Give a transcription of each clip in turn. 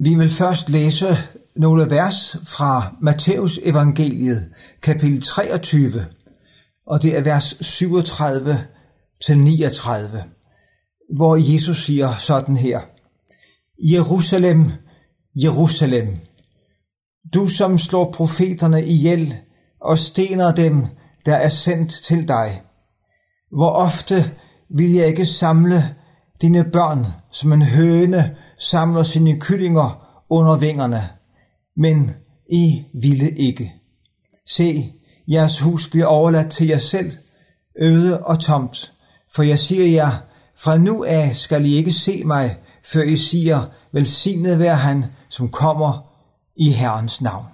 Vi vil først læse nogle vers fra Matteus evangeliet, kapitel 23, og det er vers 37 til 39, hvor Jesus siger sådan her. Jerusalem, Jerusalem, du som slår profeterne ihjel og stener dem, der er sendt til dig. Hvor ofte vil jeg ikke samle dine børn, som en høne samler sine kyllinger under vingerne, men I ville ikke. Se, jeres hus bliver overladt til jer selv, øde og tomt, for jeg siger jer, fra nu af skal I ikke se mig, før I siger, velsignet være han, som kommer i Herrens navn.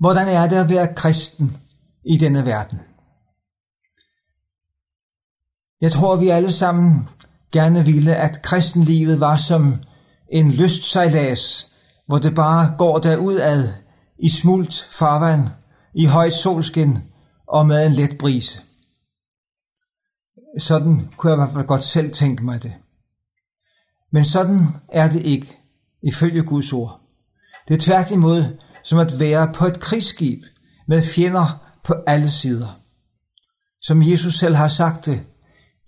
Hvordan er det at være kristen i denne verden? Jeg tror, vi alle sammen gerne ville, at kristenlivet var som en lystsejlads, hvor det bare går derudad i smult farvand, i højt solskin og med en let brise. Sådan kunne jeg i hvert fald godt selv tænke mig det. Men sådan er det ikke, ifølge Guds ord. Det er tværtimod som at være på et krigsskib med fjender på alle sider. Som Jesus selv har sagt det,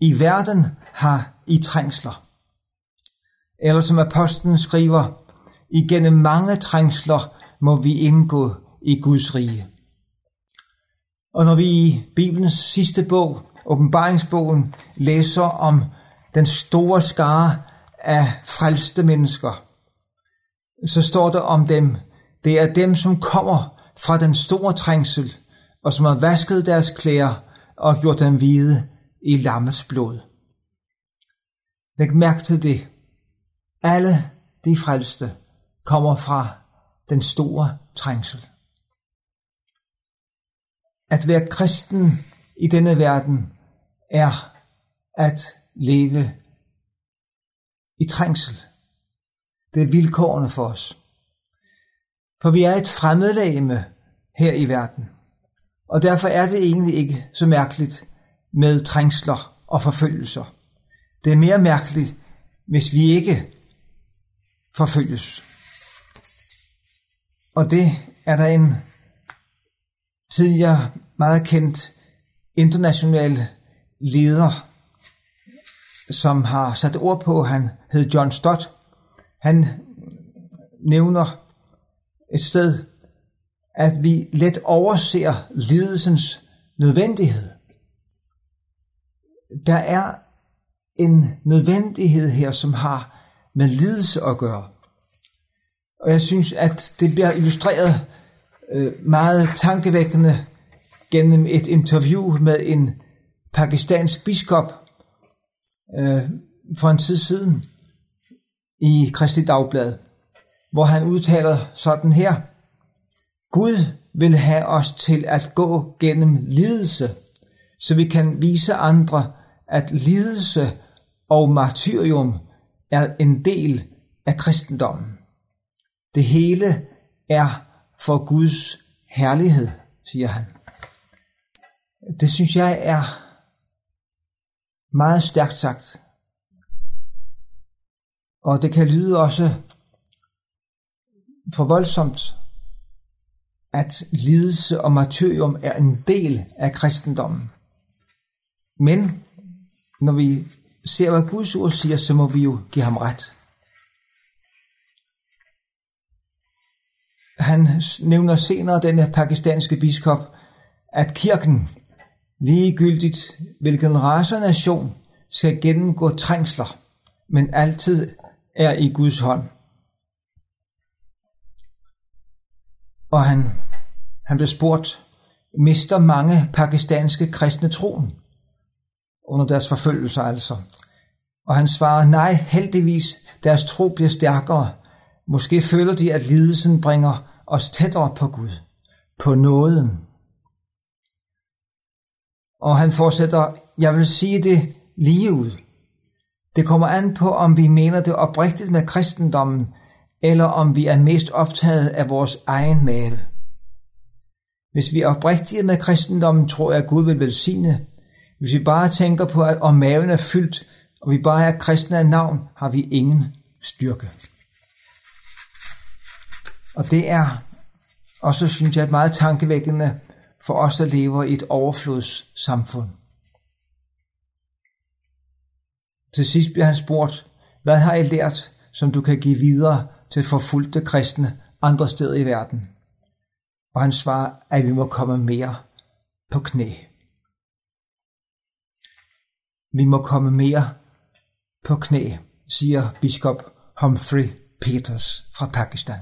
i verden har I trængsler. Eller som apostlen skriver, igennem mange trængsler må vi indgå i Guds rige. Og når vi i Bibelens sidste bog, åbenbaringsbogen, læser om den store skare af frelste mennesker, så står der om dem, det er dem, som kommer fra den store trængsel, og som har vasket deres klæder og gjort dem hvide i lammets blod. Læg mærke til det. Alle de frelste kommer fra den store trængsel. At være kristen i denne verden er at leve i trængsel. Det er vilkårene for os. For vi er et fremmedlægeme her i verden. Og derfor er det egentlig ikke så mærkeligt med trængsler og forfølgelser. Det er mere mærkeligt, hvis vi ikke forfølges. Og det er der en tidligere meget kendt international leder, som har sat ord på, han hed John Stott. Han nævner et sted, at vi let overser lidelsens nødvendighed. Der er en nødvendighed her, som har med lidelse at gøre. Og jeg synes, at det bliver illustreret øh, meget tankevækkende gennem et interview med en pakistansk biskop øh, for en tid siden i Kristi Dagblad, hvor han udtaler sådan her. Gud vil have os til at gå gennem lidelse, så vi kan vise andre, at lidelse og martyrium er en del af kristendommen. Det hele er for Guds herlighed, siger han. Det synes jeg er meget stærkt sagt. Og det kan lyde også for voldsomt, at lidelse og martyrium er en del af kristendommen. Men når vi ser, hvad Guds ord siger, så må vi jo give ham ret. Han nævner senere, denne pakistanske biskop, at kirken, ligegyldigt hvilken race og nation, skal gennemgå trængsler, men altid er i Guds hånd. Og han, han blev spurgt, mister mange pakistanske kristne troen? Under deres forfølgelser altså. Og han svarer, nej, heldigvis, deres tro bliver stærkere. Måske føler de, at lidelsen bringer os tættere på Gud, på nåden. Og han fortsætter, jeg vil sige det lige ud. Det kommer an på, om vi mener det oprigtigt med kristendommen, eller om vi er mest optaget af vores egen mave. Hvis vi er oprigtige med kristendommen, tror jeg, at Gud vil velsigne hvis vi bare tænker på, at om maven er fyldt og vi bare er kristne af navn, har vi ingen styrke. Og det er også, synes jeg, meget tankevækkende for os, der lever i et overflodssamfund. Til sidst bliver han spurgt, hvad har I lært, som du kan give videre til forfulgte kristne andre steder i verden? Og han svarer, at vi må komme mere på knæ. Vi må komme mere på knæ, siger biskop Humphrey Peters fra Pakistan.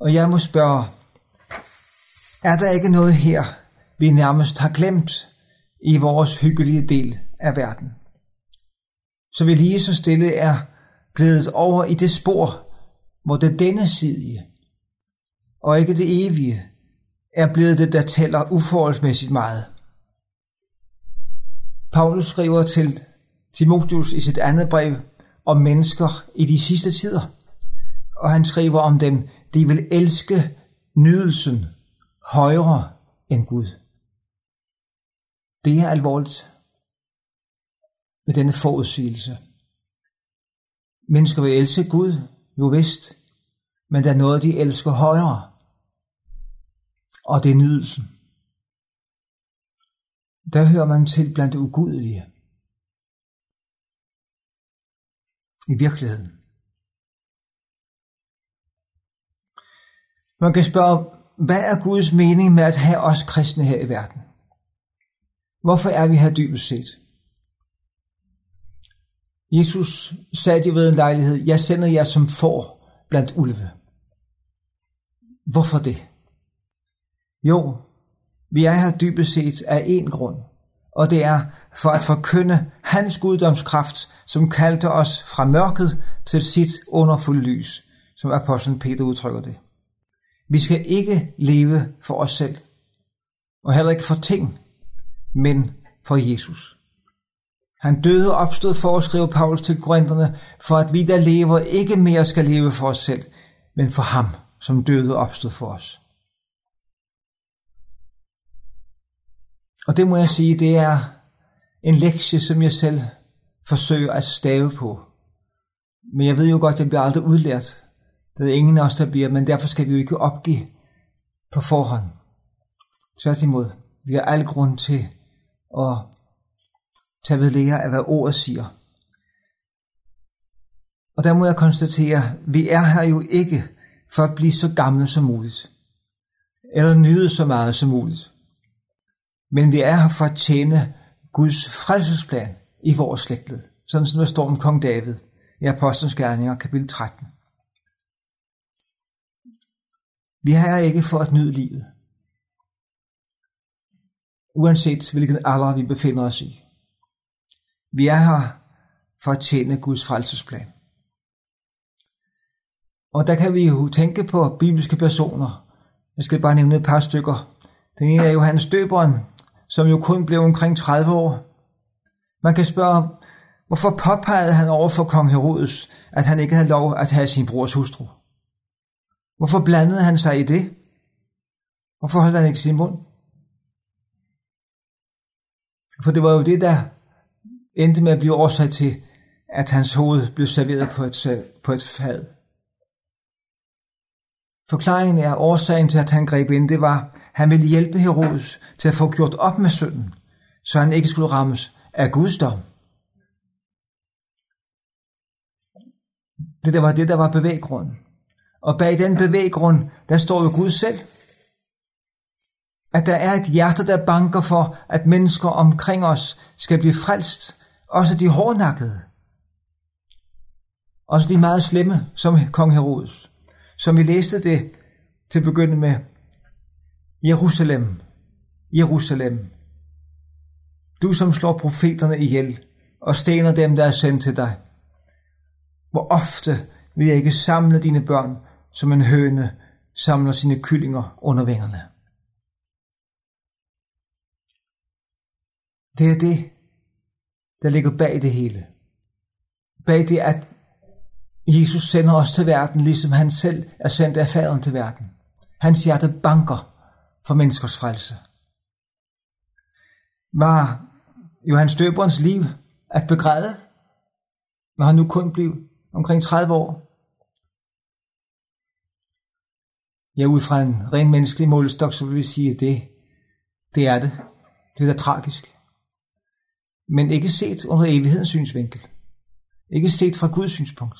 Og jeg må spørge, er der ikke noget her, vi nærmest har glemt i vores hyggelige del af verden? Så vi lige så stille er glædet over i det spor, hvor det denne side, og ikke det evige, er blevet det, der tæller uforholdsmæssigt meget. Paulus skriver til Timotheus i sit andet brev om mennesker i de sidste tider, og han skriver om dem, de vil elske nydelsen højere end Gud. Det er alvorligt med denne forudsigelse. Mennesker vil elske Gud, jo vist, men der er noget, de elsker højere. Og det er nydelsen. Der hører man til blandt ugudelige. I virkeligheden. Man kan spørge, hvad er Guds mening med at have os kristne her i verden? Hvorfor er vi her dybest set? Jesus sagde det ved en lejlighed, jeg sender jer som får blandt ulve. Hvorfor det? Jo, vi er her dybest set af én grund, og det er for at forkynde hans guddomskraft, som kaldte os fra mørket til sit underfulde lys, som apostlen Peter udtrykker det. Vi skal ikke leve for os selv, og heller ikke for ting, men for Jesus. Han døde og opstod for at skrive Paulus til Korintherne, for at vi, der lever, ikke mere skal leve for os selv, men for ham, som døde og opstod for os. Og det må jeg sige, det er en lektie, som jeg selv forsøger at stave på. Men jeg ved jo godt, at jeg bliver aldrig udlært. Det er ingen af os, der bliver, men derfor skal vi jo ikke opgive på forhånd. Tværtimod, vi har al grund til at tage ved lære af, hvad ordet siger. Og der må jeg konstatere, at vi er her jo ikke for at blive så gamle som muligt, eller nyde så meget som muligt. Men vi er her for at tjene Guds frelsesplan i vores slægtled, sådan som der står om kong David i Apostlenes Gerninger, kapitel 13. Vi er her ikke for at nyde livet, uanset hvilken alder vi befinder os i. Vi er her for at tjene Guds frelsesplan. Og der kan vi jo tænke på bibelske personer. Jeg skal bare nævne et par stykker. Den ene er Johannes Døberen, som jo kun blev omkring 30 år. Man kan spørge, hvorfor påpegede han over for kong Herodes, at han ikke havde lov at have sin brors hustru? Hvorfor blandede han sig i det? Hvorfor holdt han ikke sin mund? For det var jo det, der endte med at blive årsag til, at hans hoved blev serveret på et, på et fad. Forklaringen er, årsagen til, at han greb ind, det var, han ville hjælpe Herodes til at få gjort op med synden, så han ikke skulle rammes af Guds dom. Det der var det, der var bevæggrunden. Og bag den bevæggrund, der står jo Gud selv. At der er et hjerte, der banker for, at mennesker omkring os skal blive frelst. Også de hårdnakkede. Også de meget slemme, som kong Herodes. Som vi læste det til at begynde med. Jerusalem, Jerusalem. Du som slår profeterne ihjel og stener dem, der er sendt til dig. Hvor ofte vil jeg ikke samle dine børn som en høne samler sine kyllinger under vingerne. Det er det, der ligger bag det hele. Bag det, at Jesus sender os til verden, ligesom han selv er sendt af faderen til verden. Hans hjerte banker for menneskers frelse. Var Johannes Døberens liv at begræde, men han nu kun blev omkring 30 år. Ja, ud fra en ren menneskelig målestok, så vil vi sige, at det, det er det. Det er da tragisk. Men ikke set under evighedens synsvinkel. Ikke set fra Guds synspunkt.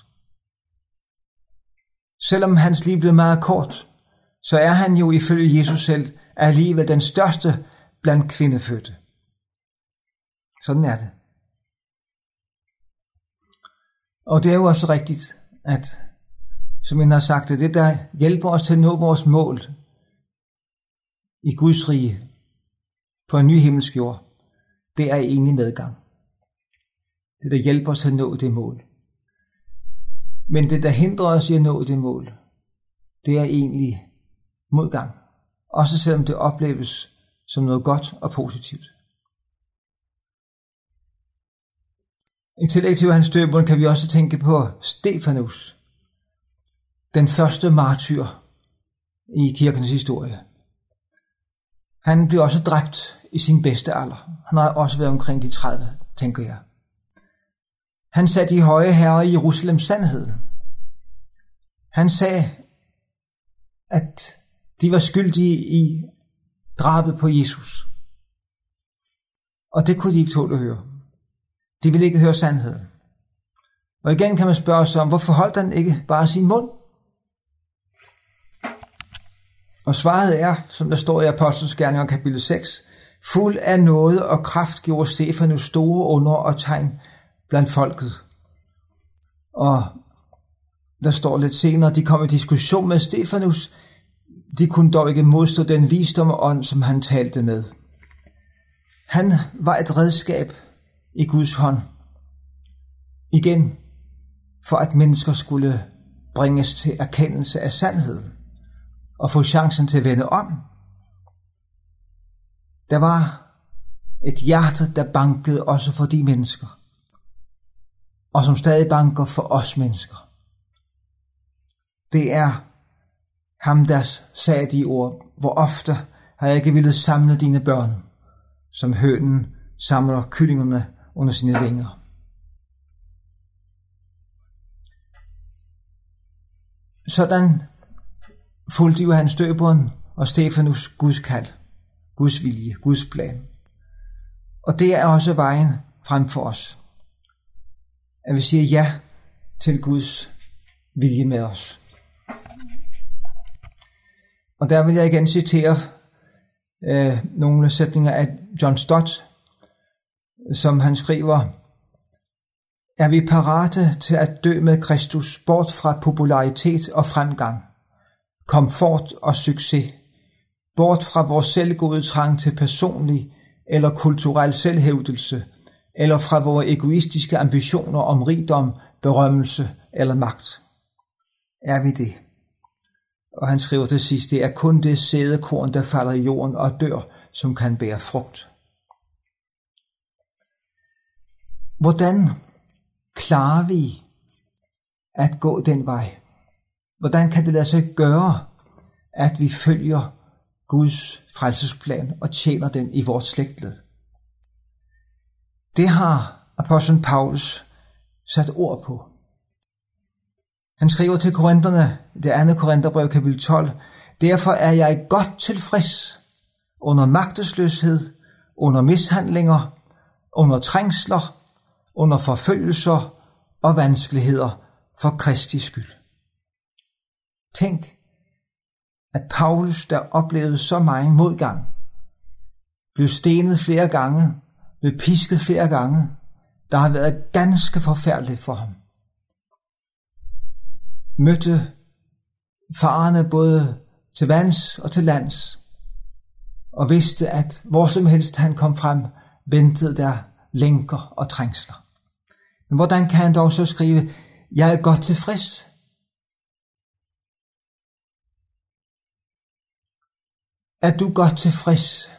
Selvom hans liv blev meget kort, så er han jo ifølge Jesus selv alligevel den største blandt kvindefødte. Sådan er det. Og det er jo også rigtigt, at som jeg har sagt, det det, der hjælper os til at nå vores mål i Guds rige for en ny himmelsk jord, det er enig medgang. Det, der hjælper os til at nå det mål. Men det, der hindrer os i at nå det mål, det er egentlig modgang. Også selvom det opleves som noget godt og positivt. I tillæg til Johannes Døberen kan vi også tænke på Stefanus, den første martyr i kirkens historie. Han blev også dræbt i sin bedste alder. Han har også været omkring de 30, tænker jeg. Han satte de høje herrer i Jerusalem sandhed. Han sagde, at de var skyldige i drabet på Jesus. Og det kunne de ikke tåle at høre. De ville ikke høre sandheden. Og igen kan man spørge sig om, hvorfor holdt han ikke bare sin mund? Og svaret er, som der står i Apostlenes Gerninger kapitel 6, fuld af noget og kraft gjorde Stefanus store under og tegn blandt folket. Og der står lidt senere, de kom i diskussion med Stefanus. De kunne dog ikke modstå den visdom og ånd, som han talte med. Han var et redskab i Guds hånd. Igen, for at mennesker skulle bringes til erkendelse af sandheden og få chancen til at vende om. Der var et hjerte, der bankede også for de mennesker, og som stadig banker for os mennesker. Det er ham, der sagde de ord, hvor ofte har jeg ikke ville samle dine børn, som hønen samler kyllingerne under sine vinger. Sådan fulgte Johan Støberen døberen og Stefanus Guds kald, Guds vilje, Guds plan. Og det er også vejen frem for os. At vi siger ja til Guds vilje med os. Og der vil jeg igen citere øh, nogle sætninger af John Stott, som han skriver, er vi parate til at dø med Kristus bort fra popularitet og fremgang, komfort og succes, bort fra vores selvgode trang til personlig eller kulturel selvhævdelse, eller fra vores egoistiske ambitioner om rigdom, berømmelse eller magt. Er vi det? Og han skriver til sidst, det er kun det sædekorn, der falder i jorden og dør, som kan bære frugt. Hvordan klarer vi at gå den vej? Hvordan kan det lade sig gøre, at vi følger Guds frelsesplan og tjener den i vores slægtled? Det har apostlen Paulus sat ord på. Han skriver til korinterne, det andet korinterbrev kapitel 12, Derfor er jeg godt tilfreds under magtesløshed, under mishandlinger, under trængsler, under forfølgelser og vanskeligheder for Kristi skyld. Tænk, at Paulus, der oplevede så meget modgang, blev stenet flere gange, blev pisket flere gange, der har været ganske forfærdeligt for ham. Mødte farerne både til vands og til lands, og vidste, at hvor som helst han kom frem, ventede der lænker og trængsler. Men hvordan kan han dog så skrive, jeg er godt tilfreds? Er du godt tilfreds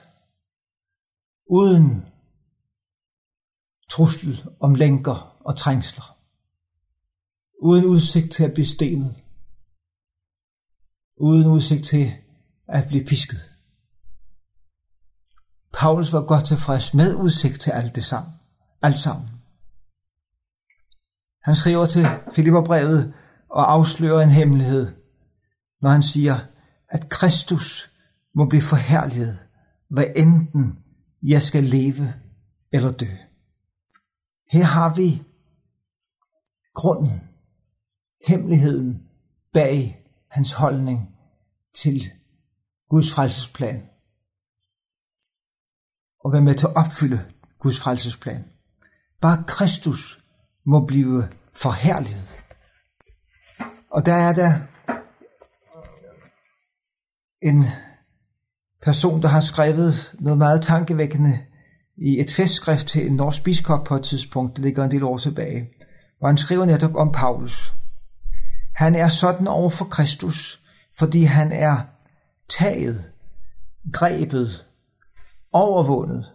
uden trussel om lænker og trængsler? Uden udsigt til at blive stenet? Uden udsigt til at blive pisket? Paulus var godt tilfreds med udsigt til alt det sammen. Alt sammen. Han skriver til Filipperbrevet og afslører en hemmelighed, når han siger, at Kristus må blive forherliget, hvad enten jeg skal leve eller dø. Her har vi grunden, hemmeligheden bag hans holdning til Guds frelsesplan. Og være med til at opfylde Guds frelsesplan. Bare Kristus må blive forherliget. Og der er der en person, der har skrevet noget meget tankevækkende i et festskrift til en norsk biskop på et tidspunkt, det ligger en del år tilbage, hvor han skriver netop om Paulus. Han er sådan over for Kristus, fordi han er taget, grebet, overvundet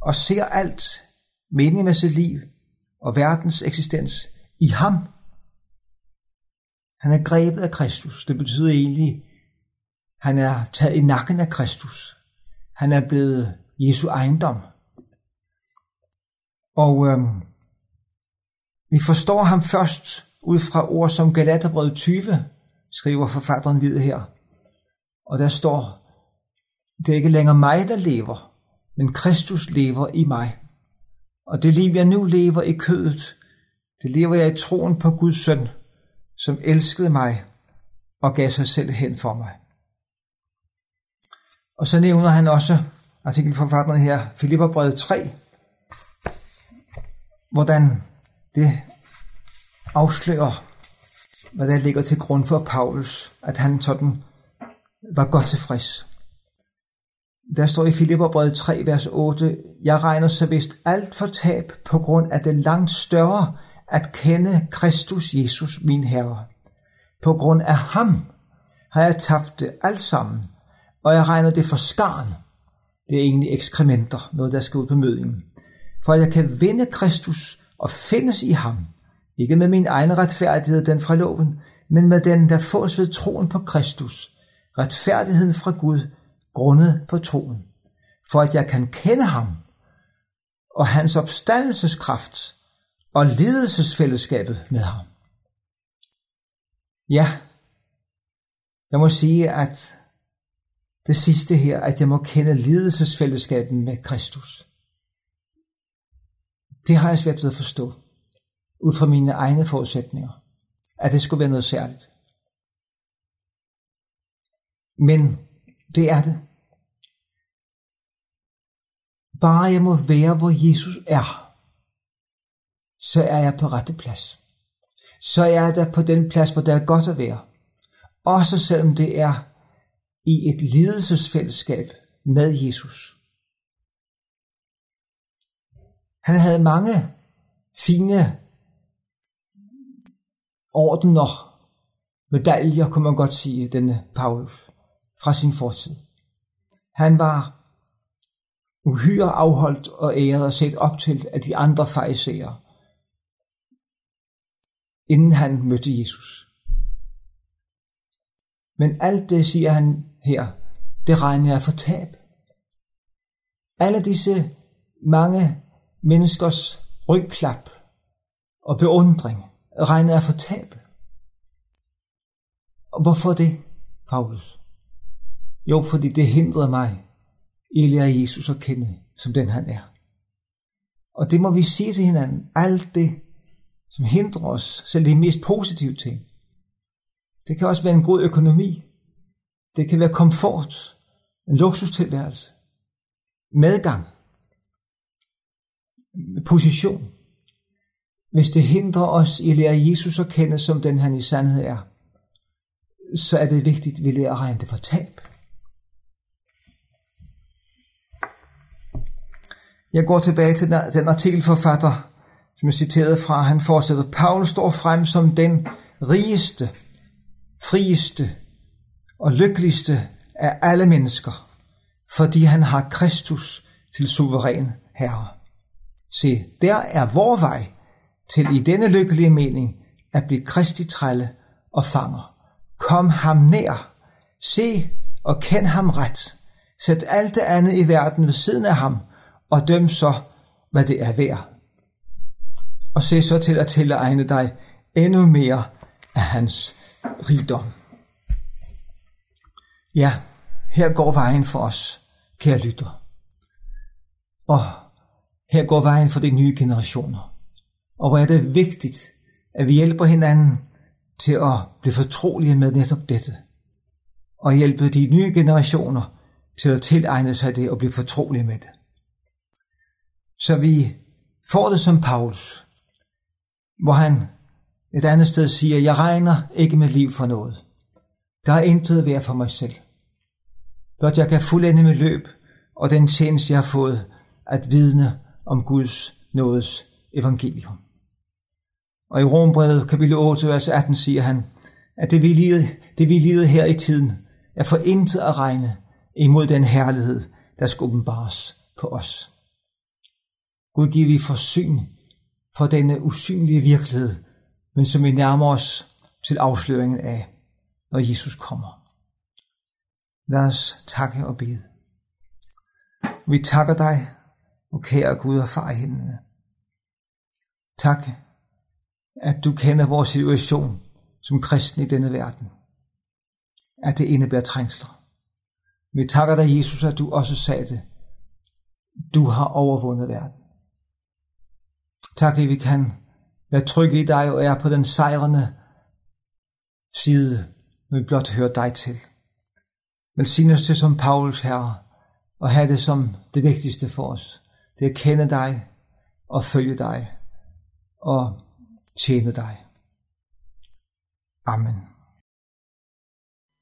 og ser alt meningen med sit liv og verdens eksistens i ham. Han er grebet af Kristus. Det betyder egentlig, han er taget i nakken af Kristus. Han er blevet Jesu ejendom. Og øhm, vi forstår ham først ud fra ord som Galaterbrevet 20, skriver forfatteren videre her. Og der står, det er ikke længere mig, der lever, men Kristus lever i mig. Og det liv, jeg nu lever i kødet, det lever jeg i troen på Guds søn, som elskede mig og gav sig selv hen for mig. Og så nævner han også artikelforfatteren her, Filipperbrevet 3, hvordan det afslører, hvad der ligger til grund for Paulus, at han sådan var godt tilfreds. Der står i Filipperbrevet 3, vers 8, Jeg regner så vist alt for tab på grund af det langt større at kende Kristus Jesus, min Herre. På grund af ham har jeg tabt det alt sammen, og jeg regner det for skarn. Det er egentlig ekskrementer, noget der skal ud på mødingen. For at jeg kan vinde Kristus og findes i ham, ikke med min egen retfærdighed, den fra loven, men med den, der fås ved troen på Kristus, retfærdigheden fra Gud, grundet på troen, for at jeg kan kende ham og hans opstandelseskraft og lidelsesfællesskabet med ham. Ja, jeg må sige, at det sidste her, at jeg må kende lidelsesfællesskabet med Kristus. Det har jeg svært ved at forstå, ud fra mine egne forudsætninger, at det skulle være noget særligt. Men det er det. Bare jeg må være, hvor Jesus er, så er jeg på rette plads. Så er jeg der på den plads, hvor der er godt at være. Også selvom det er i et lidelsesfællesskab med Jesus. Han havde mange fine ordener, medaljer, kunne man godt sige, denne Paulus fra sin fortid. Han var uhyre afholdt og æret og set op til af de andre fejser, inden han mødte Jesus. Men alt det, siger han her, det regner jeg for tab. Alle disse mange menneskers rygklap og beundring regnet er for tab. Og hvorfor det, Paulus? Jo, fordi det hindrede mig i at lære Jesus at kende, som den han er. Og det må vi sige til hinanden. Alt det, som hindrer os, selv de mest positive ting. Det kan også være en god økonomi. Det kan være komfort, en luksustilværelse, medgang, position. Hvis det hindrer os i at lære Jesus at kende, som den han i sandhed er, så er det vigtigt, at vi lærer at regne det for tab. Jeg går tilbage til den artikelforfatter, som jeg citerede fra. Han fortsætter, Paul står frem som den rigeste, frieste og lykkeligste af alle mennesker, fordi han har Kristus til suveræn herre. Se, der er vor vej til i denne lykkelige mening at blive kristi trælle og fanger. Kom ham nær, se og kend ham ret. Sæt alt det andet i verden ved siden af ham, og døm så, hvad det er værd. og se så til at tilegne dig endnu mere af hans rigdom. Ja, her går vejen for os, kære lytter. Og her går vejen for de nye generationer. Og hvor er det vigtigt, at vi hjælper hinanden til at blive fortrolige med netop dette. Og hjælpe de nye generationer til at tilegne sig det og blive fortrolige med det. Så vi får det som Paulus, hvor han et andet sted siger, jeg regner ikke mit liv for noget. Der er intet værd for mig selv. Blot jeg kan fuldende mit løb, og den tjeneste, jeg har fået, at vidne om Guds nådes evangelium. Og i Rombrevet kapitel 8, vers 18 siger han, at det vi, lider, det vi lider her i tiden, er for intet at regne imod den herlighed, der skal åbenbares på os. Gud giver vi forsyn for denne usynlige virkelighed, men som vi nærmer os til afsløringen af, når Jesus kommer. Lad os takke og bede. Vi takker dig, og kære Gud og far i himlene. Tak, at du kender vores situation som kristne i denne verden. At det indebærer trængsler. Vi takker dig, Jesus, at du også sagde det. Du har overvundet verden. Tak, at vi kan være trygge i dig og er på den sejrende side, når vi blot hører dig til. Velsign os til som Paulus herre, og have det som det vigtigste for os. Det er at kende dig og følge dig og tjene dig. Amen.